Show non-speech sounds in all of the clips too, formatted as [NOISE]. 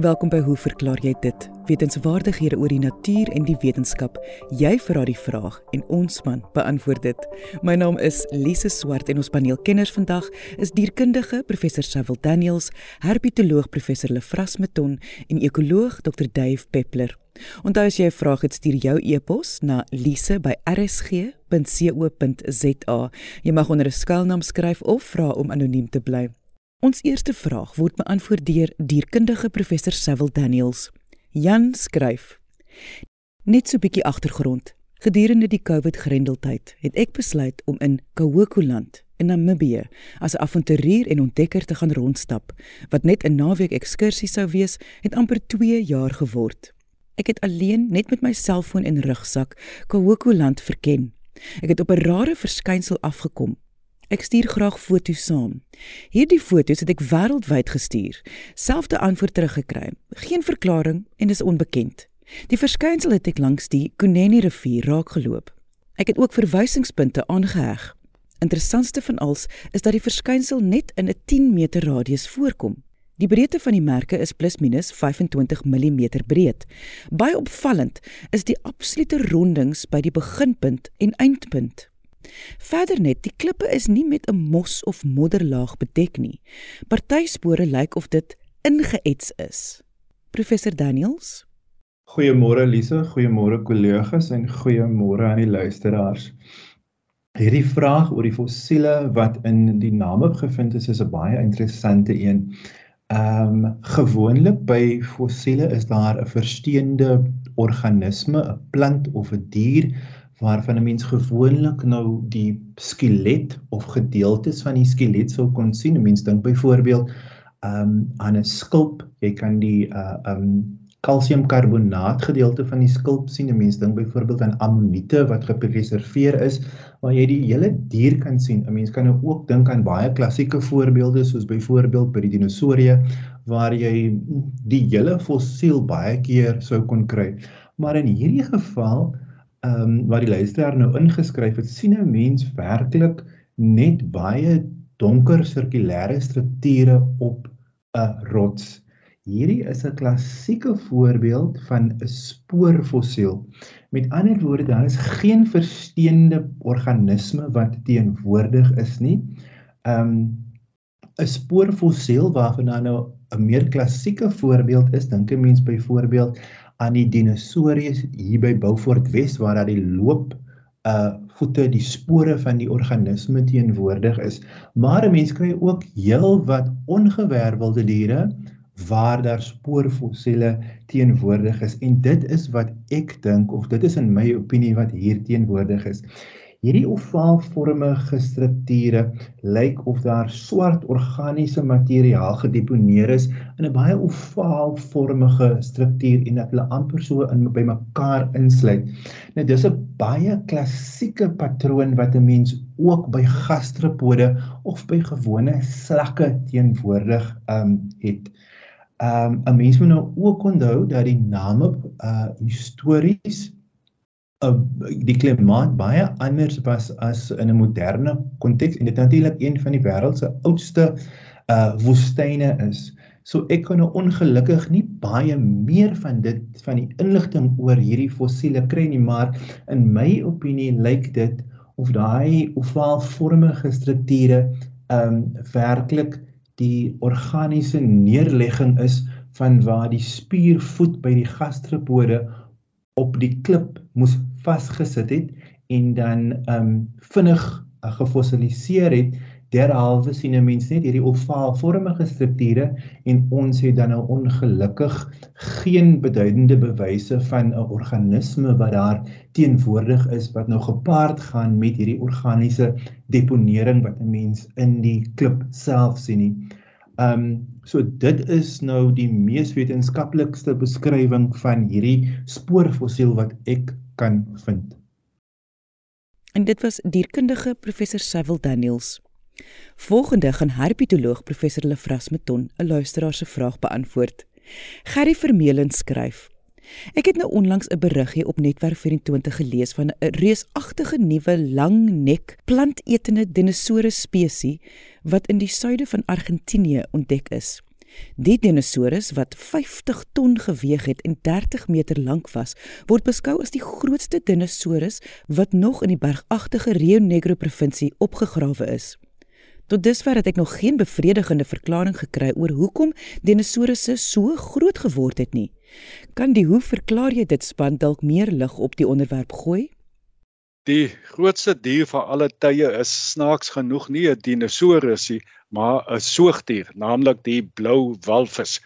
Welkom by Hoe verklaar jy dit? Wetenskapwaardighede oor die natuur en die wetenskap. Jy vra die vraag en ons man beantwoord dit. My naam is Lise Swart en ons paneelkenners vandag is dierkundige professor Sewil Daniels, herpetoloog professor Lefras Meton en ekoloog Dr Dave Peppler. Onthou as jy 'n vraag het, stuur jou e-pos na lise@rsg.co.za. Jy mag onder 'n skuilnaam skryf of vra om anoniem te bly. Ons eerste vraag word beantwoord deur dierkundige professor Sewil Daniels. Jan skryf: Net so 'n bietjie agtergrond. Gedurende die COVID-grendeltyd het ek besluit om in Kahokoland in Namibië as 'n avonturier en ontdekker te gaan rondstap. Wat net 'n naweek ekskursie sou wees, het amper 2 jaar geword. Ek het alleen net met my selfoon en rugsak Kahokoland verken. Ek het op 'n rare verskynsel afgekom Ek stuur graag foto's saam. Hierdie foto's het ek wêreldwyd gestuur. Selfde antwoord teruggekry. Geen verklaring en is onbekend. Die verskynsel het ek langs die Kuneni rivier raakgeloop. Ek het ook verwysingspunte aangeheg. Interessantste van alles is dat die verskynsel net in 'n 10 meter radius voorkom. Die breedte van die merke is plus minus 25 mm breed. Baie opvallend is die absolute rondings by die beginpunt en eindpunt. Verder net, die klippe is nie met 'n mos of modderlaag bedek nie. Party spore lyk of dit ingeets is. Professor Daniels. Goeiemôre Lise, goeiemôre kollegas en goeiemôre aan die luisteraars. Hierdie vraag oor die fossiele wat in die name gevind is, is 'n baie interessante een. Ehm um, gewoonlik by fossiele is daar 'n versteende organisme, 'n plant of 'n dier waarvan 'n mens gewoonlik nou die skelet of gedeeltes van die skelet sou kon sien. 'n Mens dink byvoorbeeld um aan 'n skulp. Jy kan die uh um kalsiumkarbonaat gedeelte van die skulp sien. 'n Mens dink byvoorbeeld aan ammoniete wat gepreserveer is waar jy die hele dier kan sien. 'n Mens kan nou ook dink aan baie klassieke voorbeelde soos byvoorbeeld by die dinosourie waar jy die hele fossiel baie keer sou kon kry. Maar in hierdie geval ehm um, wat die luisteraar nou ingeskryf het, sien 'n mens werklik net baie donker sirkulêre strukture op 'n rots. Hierdie is 'n klassieke voorbeeld van 'n spoorfossiel. Met ander woorde, daar is geen versteende organisme wat teenwoordig is nie. Ehm um, 'n spoorfossiel waarvan nou 'n meer klassieke voorbeeld is, dink 'n mens byvoorbeeld aan die dinosouries hier by Beaufort Wes waar daar die loop uh voete die spore van die organisme teenwoordig is. Maar 'n mens kry ook heel wat ongewervelde diere waar daar spoorfossiele teenwoordig is. En dit is wat ek dink of dit is in my opinie wat hier teenwoordig is Hierdie ovaalvormige strukture lyk of daar swart organiese materiaal gedeponeer is in 'n baie ovaalvormige struktuur en dat hulle amper so in by mekaar insluit. Nou dis 'n baie klassieke patroon wat 'n mens ook by gastropode of by gewone slakke teenwoordig um het. Um 'n mens moet nou ook onthou dat die name uh histories uh, die klimaat baie anders was as in 'n moderne konteks en dit natuurlik een van die wêreld se oudste uh woestyne is. So ek kan nou ongelukkig nie baie meer van dit van die inligting oor hierdie fossiele kry nie, maar in my opinie lyk dit of daai ovaalvormige strukture um werklik die organiese neerlegging is van waar die spiervoet by die gastropode op die klip moes vasgesit het en dan um vinnig uh, gefossiliseer het derhalwe sien 'n mens net hierdie ovaalvormige strukture en ons het dan nou ongelukkig geen beduidende bewyse van 'n organisme wat daar teenwoordig is wat nou gepaard gaan met hierdie organiese deponering wat 'n mens in die klip self sien nie. Um so dit is nou die mees wetenskaplikste beskrywing van hierdie spoorfossiel wat ek kan vind. En dit was dierkundige professor Sewil Daniels. Volgende gaan herpetoloog professor Lefras Meton 'n luisteraar se vraag beantwoord. Gerry Vermeulen skryf: Ek het nou onlangs 'n berigie op Netwerk 24 gelees van 'n reusagtige nuwe langnek plantetende dinosourus spesies wat in die suide van Argentinië ontdek is. Die dinosourus wat 50 ton geweg het en 30 meter lank was, word beskou as die grootste dinosourus wat nog in die bergagtige Rio Negro provinsie opgegrawe is. Tot dusver het ek nog geen bevredigende verklaring gekry oor hoekom dinosourusse so groot geword het nie. Kan die hoe verklaar jy dit span dalk meer lig op die onderwerp gooi? Die grootste dier van alle tye is snaaks genoeg nie 'n dinosourus nie, maar 'n soogdier, naamlik die blou walvis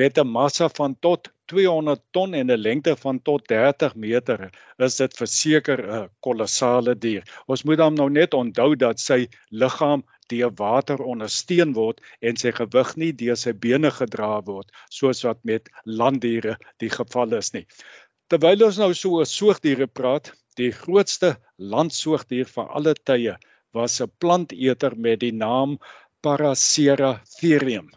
met 'n massa van tot 200 ton en 'n lengte van tot 30 meter. Is dit verseker 'n kolossale dier. Ons moet dan nou net onthou dat sy liggaam deur water ondersteun word en sy gewig nie deur sy bene gedra word soos wat met landdiere die geval is nie. Terwyl ons nou so oor soogdiere praat, Die grootste landsoogdier van alle tye was 'n planteter met die naam Paracera therium.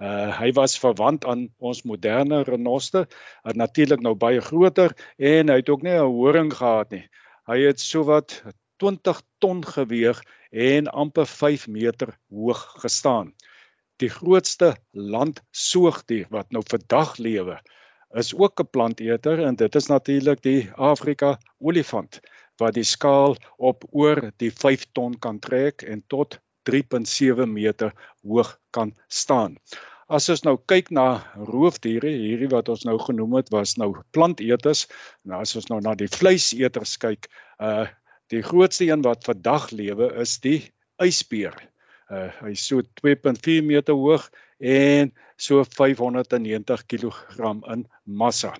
Uh hy was verwant aan ons moderne renoster, uh, natuurlik nou baie groter en hy het ook nie 'n horing gehad nie. Hy het sowat 20 ton geweg en amper 5 meter hoog gestaan. Die grootste landsoogdier wat nou vandag lewe, is ook 'n planteter en dit is natuurlik die Afrika olifant wat die skaal op oor die 5 ton kan trek en tot 3.7 meter hoog kan staan. As ons nou kyk na roofdiere, hierdie wat ons nou genoem het was nou planteters. Nou as ons nou na die vleiseters kyk, uh die grootste een wat vandag lewe is die ysbeer. Uh hy is so 2.4 meter hoog en so 590 kg in massa.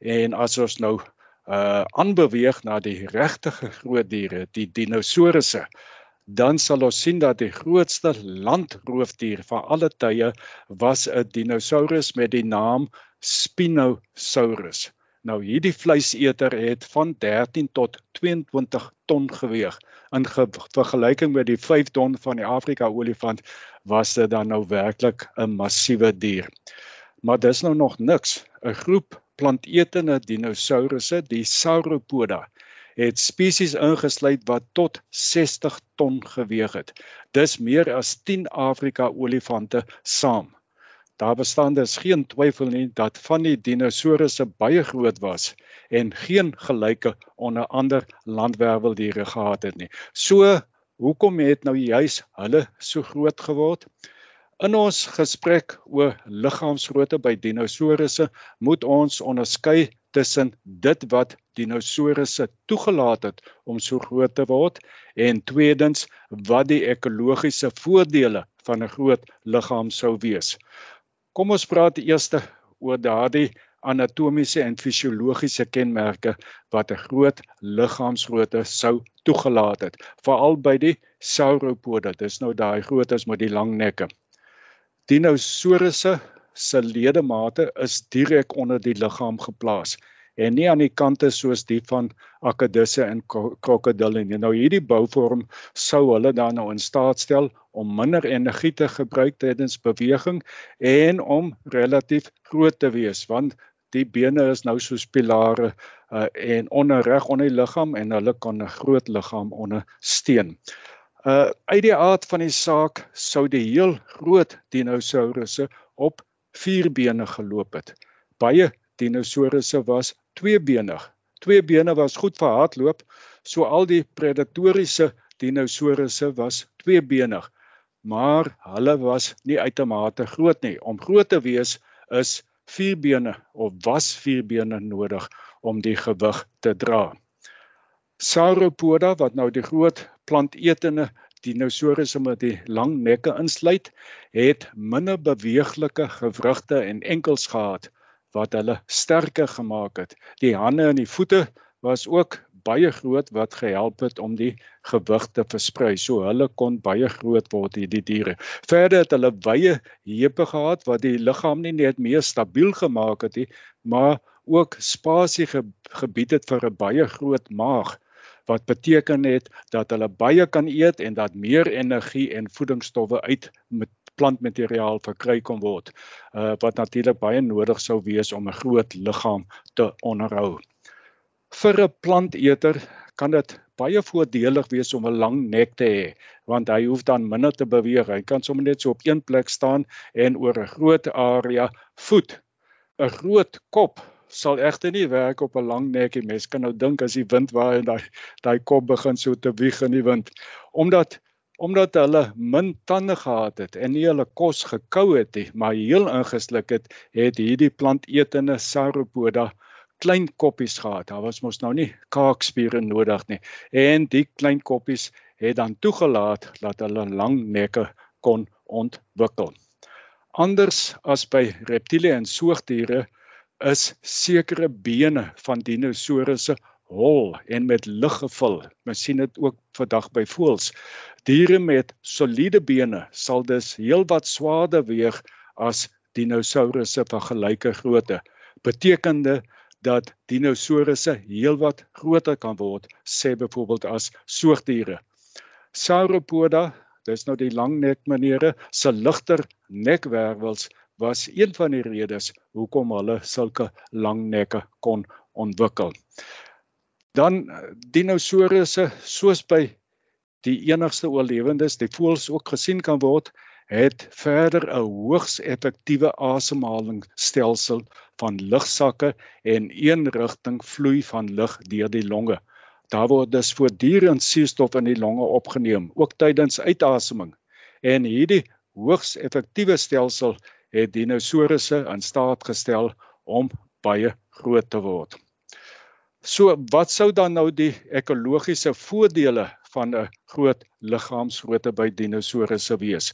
En as ons nou uh aanbeweeg na die regtige groot diere, die dinosourusse, dan sal ons sien dat die grootste landroofdier van alle tye was 'n dinosaurus met die naam Spinosaurus. Nou hierdie vleiseter het van 13 tot 22 ton geweg. In vergelyking met die 5 ton van die Afrika olifant was dit dan nou werklik 'n massiewe dier. Maar dis nou nog niks. 'n Groep plantetende dinosourusse, die Sauropoda, het spesies ingesluit wat tot 60 ton geweg het. Dis meer as 10 Afrika olifante saam. Daar bestaan dus geen twyfel nie dat van die dinosourusse baie groot was en geen gelyke onder ander landwerweldiere gehad het nie. So, hoekom het nou juis hulle so groot geword? In ons gesprek oor liggaamsgrootte by dinosourusse moet ons onderskei tussen dit wat dinosourusse toegelaat het om so groot te word en tweedens wat die ekologiese voordele van 'n groot liggaam sou wees. Kom ons praat eers oor daardie anatomiese en fisiologiese kenmerke wat 'n groot liggaamsgrootte sou toegelaat het, veral by die sauropode. Dis nou daai grootes met die lang nekke. Dinosourusse se ledemate is direk onder die liggaam geplaas en nie aan die kante soos die van akedisse en krokodille nie. Nou hierdie bouvorm sou hulle dan nou in staat stel om minder energie te gebruik tydens beweging en om relatief groot te wees want die bene is nou soos pilare uh, en onderreg onder die liggaam en hulle kan 'n groot liggaam ondersteun. Uh uit die aard van die saak sou die heel groot dinosourusse op vier bene geloop het. Baie dinosourusse was tweebenig. Twee bene was goed vir hardloop, so al die predatoriese dinosourusse was tweebenig. Maar hulle was nie uitermate groot nie. Om groot te wees is vier bene of was vier bene nodig om die gewig te dra. Sauropoda wat nou die groot plantetende dinosourusse met die lang nekke insluit, het minder beweeglike gewrigte en enkels gehad wat hulle sterker gemaak het. Die hande en die voete was ook baie groot wat gehelp het om die gewig te versprei. So hulle kon baie groot word hierdie diere. Verder het hulle wye heupe gehad wat die liggaam nie net meer stabiel gemaak het nie, maar ook spasie ge gebied het vir 'n baie groot maag wat beteken het dat hulle baie kan eet en dat meer energie en voedingsstowwe uit met plantmateriaal verkry kon word uh, wat natuurlik baie nodig sou wees om 'n groot liggaam te onderhou. Vir 'n planteter kan dit baie voordelig wees om 'n lang nek te hê want hy hoef dan minder te beweeg. Hy kan sommer net so op een plek staan en oor 'n groot area voet. 'n Groot kop sal egter nie werk op 'n lang nek nie. Mens kan nou dink as die wind waai en daai daai kop begin so te wieg in die wind omdat omdat hulle min tande gehad het en nie hulle kos gekou het nie, maar heel ingesluk het, het hierdie plantetende sauropoda klein koppies gehad. Daar was mos nou nie kaakspiere nodig nie. En die klein koppies het dan toegelaat dat hulle lang nekke kon ontwikkel. Anders as by reptiele en soogdiere is sekere bene van dinosourusse hol en met lug gevul. Mens sien dit ook vandag by voëls. Diere met soliede bene sal dus heelwat swaarder weeg as dinosourusse van gelyke grootte, betekende dat dinosourusse heelwat groter kan word, sê byvoorbeeld as soogdiere. Sauropoda, dis nou die langnek maniere, se ligter nekwervels was een van die redes hoekom hulle sulke lang nekke kon ontwikkel. Dan dinosourusse soos by die enigste oorlewendes, die voëls ook gesien kan word, het verder 'n hoogs effektiewe asemhalingsstelsel van lugsakke en een rigting vloei van lug deur die longe. Daar word dus voortdurend suurstof in die longe opgeneem, ook tydens uitaseming. En hierdie hoogs effektiewe stelsel het dinosourusse in staat gestel om baie groot te word. So wat sou dan nou die ekologiese voordele van 'n groot liggaamsgrootte by dinosourusse wees.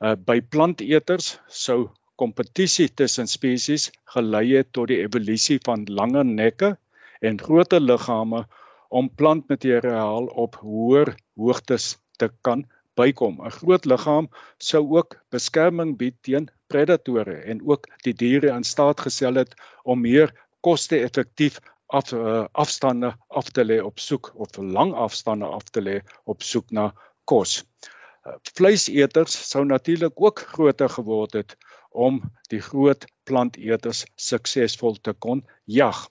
Uh by planteters sou kompetisie tussen spesies gelei het tot die evolusie van langer nekke en groter liggame om plantmateriaal op hoër hoogtes te kan bykom. 'n Groot liggaam sou ook beskerming bied teen predatore en ook die diere in staat gestel het om meer koste-effektief af uh, afstande af te lê op soek of lang afstande af te lê op soek na kos. Uh, vleiseters sou natuurlik ook groter geword het om die groot planteters suksesvol te kon jag.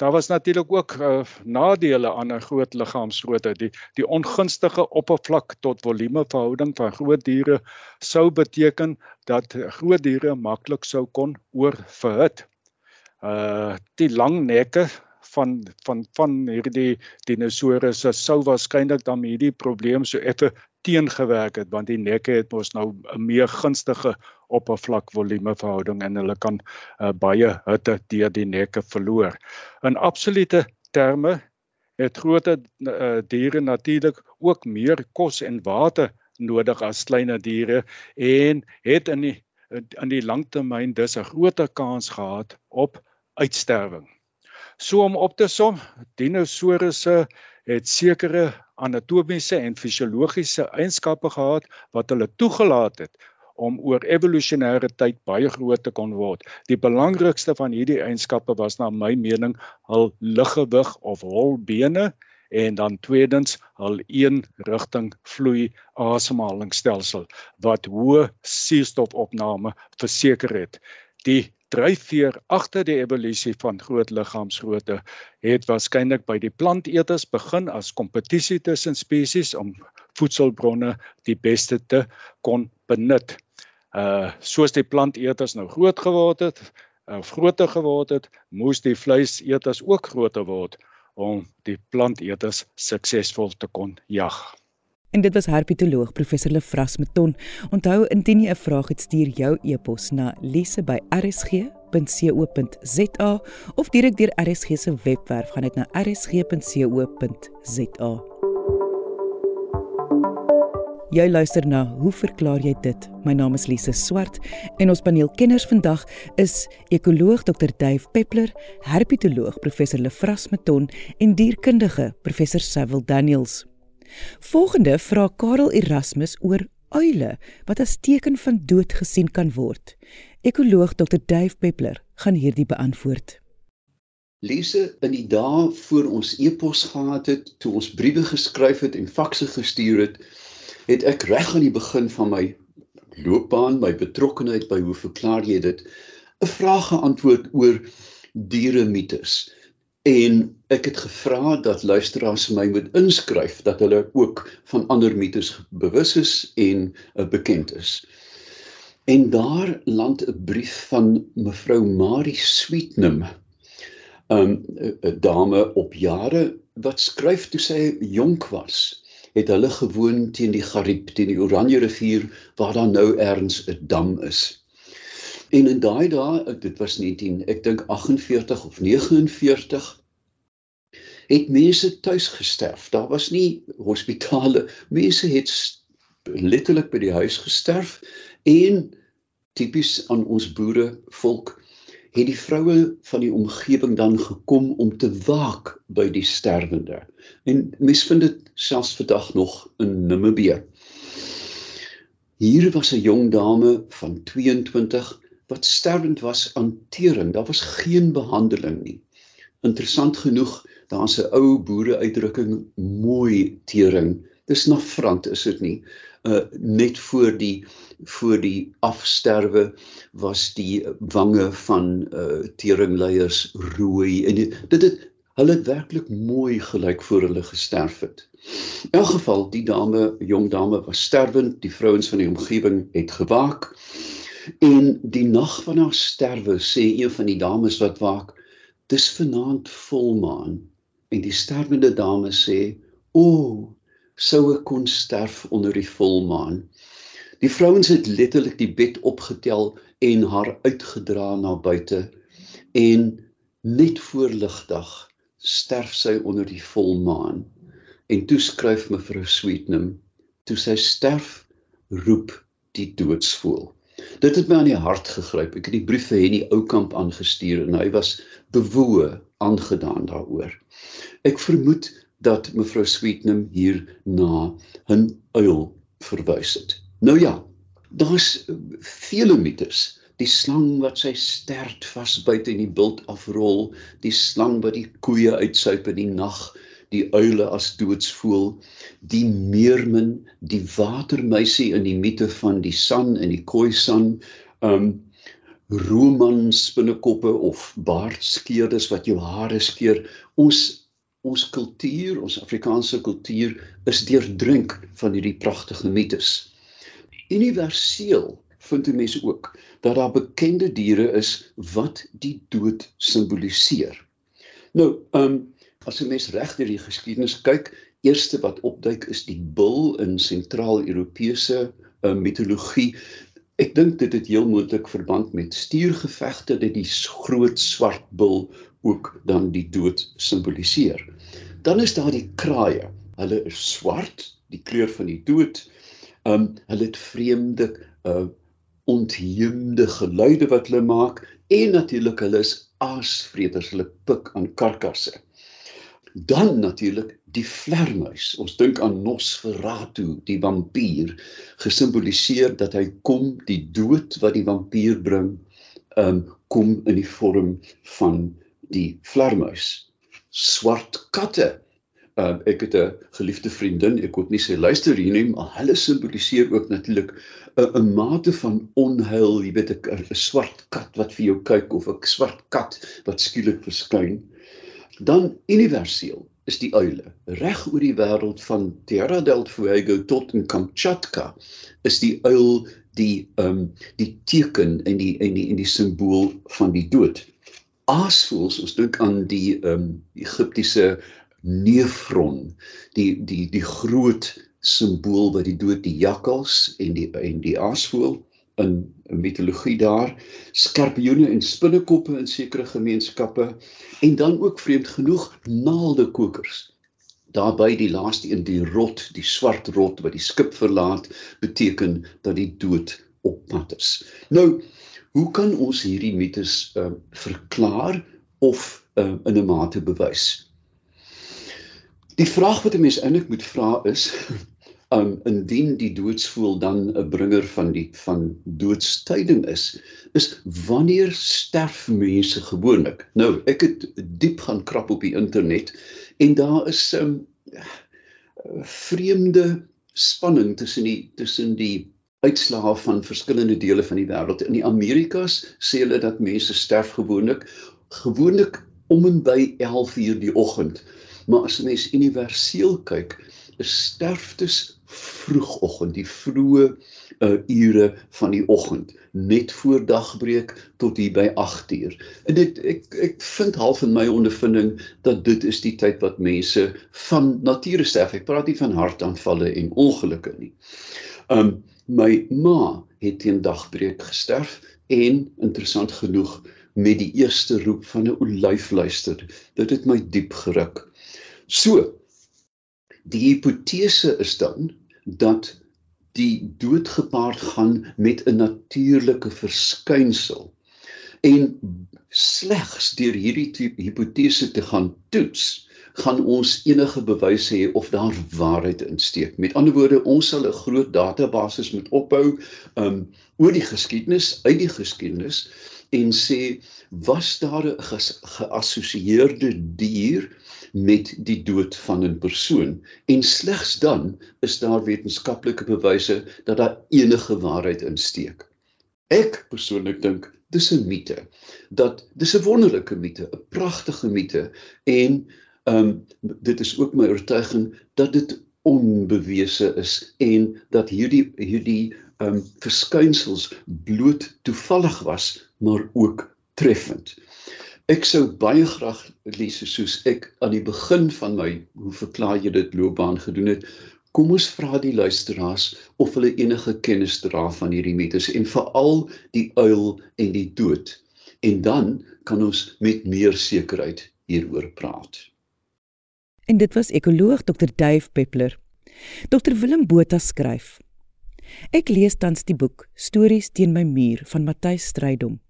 Daar was natuurlik ook uh, nadele aan 'n groot liggaamsgrootte. Die die ongunstige oppervlak tot volume verhouding van groot diere sou beteken dat groot diere maklik sou kon oorverhit uh die lang nekke van van van hierdie dinosourusse sou waarskynlik dan hierdie probleem so effe teengewerk het want die nekke het mos nou 'n meer gunstige oppervlak volume verhouding en hulle kan uh, baie hitte deur die nekke verloor. In absolute terme het groter uh, diere natuurlik ook meer kos en water nodig as kleiner diere en het in die in die langtermyn dus 'n groter kans gehad op uitsterwing. So om op te som, dinosourusse het sekere anatomiese en fisiologiese eienskappe gehad wat hulle toegelaat het om oor evolusionêre tyd baie groot te kon word. Die belangrikste van hierdie eienskappe was na my mening hul liggewig of hol bene en dan tweedens hul een rigting vloei asemhalingsstelsel wat hoë suurstofopname verseker het. Die dryfveer agter die evolusie van groot liggaamsgrootte het waarskynlik by die planteters begin as kompetisie tussen spesies om voedselbronne die beste te kon benut. Uh soos die planteters nou groot geword het of groter geword het, moes die vleiseters ook groter word om die planteters suksesvol te kon jag. En dit was herpetoloog professor Lefras Meton. Onthou indien jy 'n vraag het, stuur jou e-pos na lise@rsg.co.za of direk deur RSG se webwerf gaan dit na rsg.co.za. Jy luister na Hoe verklaar jy dit? My naam is Lise Swart en ons paneelkenners vandag is ekoloog Dr. Dave Peppler, herpetoloog professor Lefras Meton en dierkundige professor Cecil Daniels. Volgende vra Karel Erasmus oor uile wat as teken van dood gesien kan word. Ekoloog Dr. Dave Peppler gaan hierdie beantwoord. Lise, in die dae voor ons e-pos gehad het, toe ons briewe geskryf het en fakse gestuur het, het ek reg aan die begin van my loopbaan, my betrokkeheid by hoe verklaar jy dit, 'n vraag geantwoord oor diere mites. En ek het gevra dat luisteraars my moet inskryf dat hulle ook van ander mites bewus is en uh, bekend is. En daar land 'n brief van mevrou Marie Sweetnam, 'n um, 'n dame op jare wat skryf toe sy jonk was het hulle gewoon teen die Gariep, teen die Oranje rivier waar daar nou erns 'n dam is. En in daai dae, dit was 19, ek dink 48 of 49, het mense tuis gesterf. Daar was nie hospitale. Mense het letterlik by die huis gesterf en tipies aan ons boere volk het die vroue van die omgewing dan gekom om te waak by die sterwende. En mense vind dit selfs vandag nog in Namibië. Hier was 'n jong dame van 22 wat sterwend was aan tering. Daar was geen behandeling nie. Interessant genoeg, daar's 'n ou boere uitdrukking mooi tering. Dis nafrant is dit nie. Uh net voor die voor die afsterwe was die wange van uh teringleiers rooi en dit dit het hulle het werklik mooi gelyk voor hulle gesterf het. In elk geval die dame, jong dame was sterwend, die vrouens van die omgewing het gewaak. En die nag van haar sterwe sê een van die dames wat waak, dis vanaand volmaan en die sterwende dame sê, "O, sou ek kon sterf onder die volmaan." Die vrouens het letterlik die bed opgetel en haar uitgedra na buite en net voor ligdag sterf sy onder die volmaan. En toe skryf mevrou Sweetnam, toe sy sterf, roep die doodsvoël. Dit het my aan die hart gegryp. Ek het die brief vir Henny Oukamp aangestuur en hy was bewoe aangedaan daaroor. Ek vermoed dat mevrou Sweetnam hier na 'n uil verwys het. Nou ja, daar's vele mites. Die slang wat sy stert vas buite in die bult afrol, die slang wat die koeie uitsuip in die nag, die uile as doodsvoël, die meermin, die watermeisie in die mite van die san en die khoisan, um roman spinnekoppe of baardskeerders wat jou hare skeer. Ons ons kultuur, ons Afrikaanse kultuur is deurdrink van hierdie pragtige mites. Universeel vind jy mense ook dat daar bekende diere is wat die dood simboliseer. Nou, um As 'n mens reg deur die geskiedenis kyk, eerste wat opduik is die bul in sentraal-Europese uh, mitologie. Ek dink dit het heel moontlik verband met stuurgevegte dat die groot swart bul ook dan die dood simboliseer. Dan is daar die kraaie. Hulle is swart, die kleur van die dood. Um hulle het vreemde uh ontheemde geluide wat hulle maak en natuurlik hulle is aasvreters, hulle pik aan karkasse. Dan natuurlik die vlermuis. Ons dink aan Nosferatu, die vampier, gesimboliseer dat hy kom die dood wat die vampier bring, um kom in die vorm van die vlermuis. Swart katte. Um ek het 'n geliefde vriendin, ek kon nie sê luister hier nie, maar hulle simboliseer ook natuurlik 'n 'n mate van onheil, jy weet 'n swart kat wat vir jou kyk of 'n swart kat wat skielik verskyn. Dan universeel is die uile. Reg oor die wêreld van Tierra del Fuego tot in Kamchatka is die uil die ehm um, die teken en die en die en die simbool van die dood. Aasvoels, ons dink aan die ehm um, Egiptiese neefron, die die die groot simbool wat die dood die jakkals en die en die aasvoel in mitologie daar skorpioene en spinnekoppe in sekere gemeenskappe en dan ook vreemd genoeg naaldekokers daarby die laaste een die rot die swart rot wat die skip verlaat beteken dat die dood op pad is. Nou hoe kan ons hierdie mites uh, verklaar of uh, in 'n mate bewys? Die vraag wat 'n mens eintlik moet vra is [LAUGHS] um indien die doodsvoel dan 'n bringer van die van doodstyding is is wanneer sterf mense gewoonlik nou ek het diep gaan krap op die internet en daar is 'n um, vreemde spanning tussen die tussen die uitslae van verskillende dele van die wêreld in die Amerikas sê hulle dat mense sterf gewoonlik gewoonlik om en by 11:00 die oggend. Maar as mens universeel kyk, is sterftes vroegoggend, die vroeë uh, ure van die oggend, net voor dagbreek tot hier by 8uur. En dit ek ek vind half in my ondervinding dat dit is die tyd wat mense van nature sterf. Ek praat nie van hartaanvalle en ongelukke nie. Um my ma het teen dagbreek gesterf en interessant genoeg met die eerste roep van 'n olyf luister. Dit het my diep geruk. So, die hipotese is dan dat die dood gepaard gaan met 'n natuurlike verskynsel. En slegs deur hierdie hipotese te gaan toets, gaan ons enige bewyse hê of daar waarheid insteek. Met ander woorde, ons sal 'n groot database moet opbou um oor die geskiedenis, uit die geskiedenis en sê was daar 'n geassosieerde dier met die dood van 'n persoon en slegs dan is daar wetenskaplike bewyse dat daar enige waarheid insteek. Ek persoonlik dink dis 'n mite. Dat dis 'n wonderlike mite, 'n pragtige mite en ehm um, dit is ook my oortuiging dat dit onbewese is en dat hierdie hierdie ehm um, verskynsels bloot toevallig was, maar ook treffend. Ek sou baie graag lees soos ek aan die begin van my hoe verklaar jy dit loopbaan gedoen het. Kom ons vra die luisteraars of hulle enige kennis dra van hierdie mites en veral die uil en die dood. En dan kan ons met meer sekerheid hieroor praat. En dit was ekoloog Dr Dave Peppler. Dr Willem Botha skryf: Ek lees tans die boek Stories teen my muur van Matthys Strydom.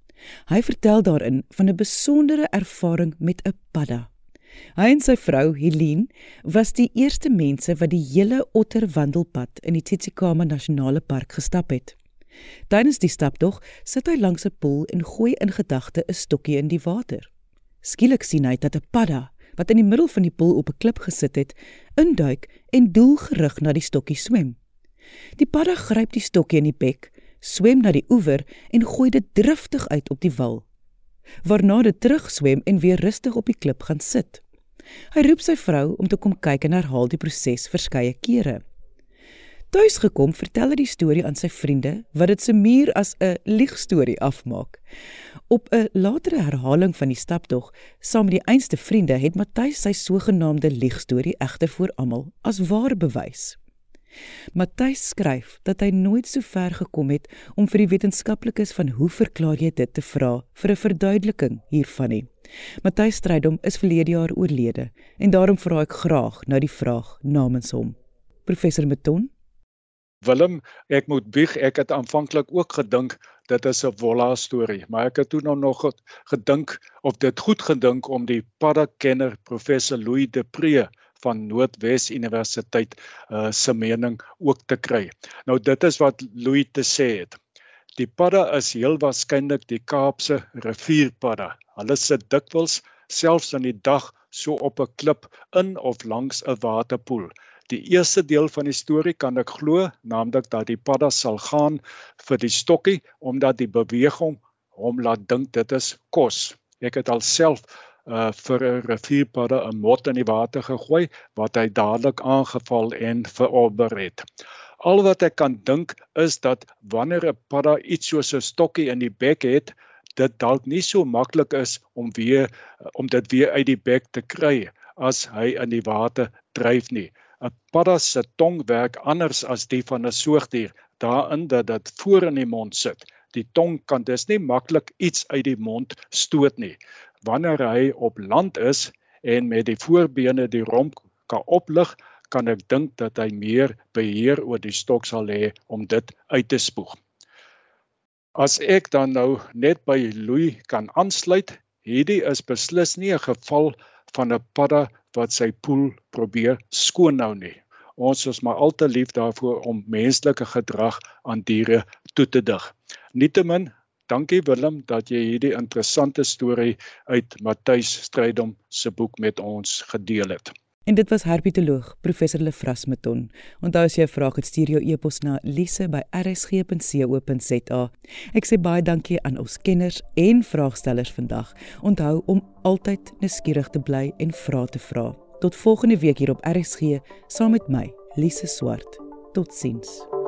Hy vertel daarin van 'n besondere ervaring met 'n padda. Hy en sy vrou, Helene, was die eerste mense wat die hele otterwandelpad in die Tsitsikamma Nasionale Park gestap het. Tydens die staptog sit hy langs 'n poel en gooi in gedagte 'n stokkie in die water. Skielik sien hy dat 'n padda wat in die middel van die poel op 'n klip gesit het, induik en doelgerig na die stokkie swem. Die padda gryp die stokkie in die bek, swem na die oewer en gooi dit driftig uit op die wal. Waarna dit terugswem en weer rustig op die klip gaan sit. Hy roep sy vrou om te kom kyk en herhaal die proses verskeie kere. Tuis gekom, vertel hy die storie aan sy vriende wat dit se muur as 'n liegstorie afmaak. Op 'n latere herhaling van die staptog saam met die einste vriende het Matthys sy sogenaamde liegstorie egter voor almal as waar bewys. Matthys skryf dat hy nooit so ver gekom het om vir die wetenskaplikes van hoe verklaar jy dit te vra vir 'n verduideliking hiervan nie. Matthys Strydom is verlede jaar oorlede en daarom vra ek graag nou die vraag namens hom. Professor Meton Willem, ek moet bieg, ek het aanvanklik ook gedink dit is 'n volla storie, maar ek het toe nou nog gedink of dit goed gedink om die paddakenner professor Louis Depree van Noordwes Universiteit uh, se mening ook te kry. Nou dit is wat Louis te sê het. Die padda is heel waarskynlik die Kaapse rivierpadda. Hulle sit dikwels selfs in die dag so op 'n klip in of langs 'n waterpoel. Die eerste deel van die storie kan ek glo, naamlik dat die padda sal gaan vir die stokkie omdat die beweging hom laat dink dit is kos. Ek het alself uh vir 'n rivierpadda 'n mot in die water gegooi wat hy dadelik aangeval en verorber het. Al wat ek kan dink is dat wanneer 'n padda iets soos 'n stokkie in die bek het, dit dalk nie so maklik is om weer om dit weer uit die bek te kry as hy in die water dryf nie. 'n Padda se tong werk anders as die van 'n soogdier, daarin dat dit voor in die mond sit. Die tong kan dus nie maklik iets uit die mond stoot nie wanneer hy op land is en met die voorbene die romp kan oplig, kan ek dink dat hy meer beheer oor die stok sal hê om dit uit te spoeg. As ek dan nou net by Louis kan aansluit, hierdie is beslis nie 'n geval van 'n padda wat sy poel probeer skoon nou nie. Ons is maar al te lief daarvoor om menslike gedrag aan diere toe te dig. Nietemin Dankie Willem dat jy hierdie interessante storie uit Matthys Strydom se boek met ons gedeel het. En dit was herpetoloog professor Lefras Meton. Onthou as jy 'n vraag het, stuur jou e-pos na lise@rsg.co.za. Ek sê baie dankie aan ons kenners en vraagstellers vandag. Onthou om altyd nuuskierig te bly en vra te vra. Tot volgende week hier op RSG saam met my, Lise Swart. Totsiens.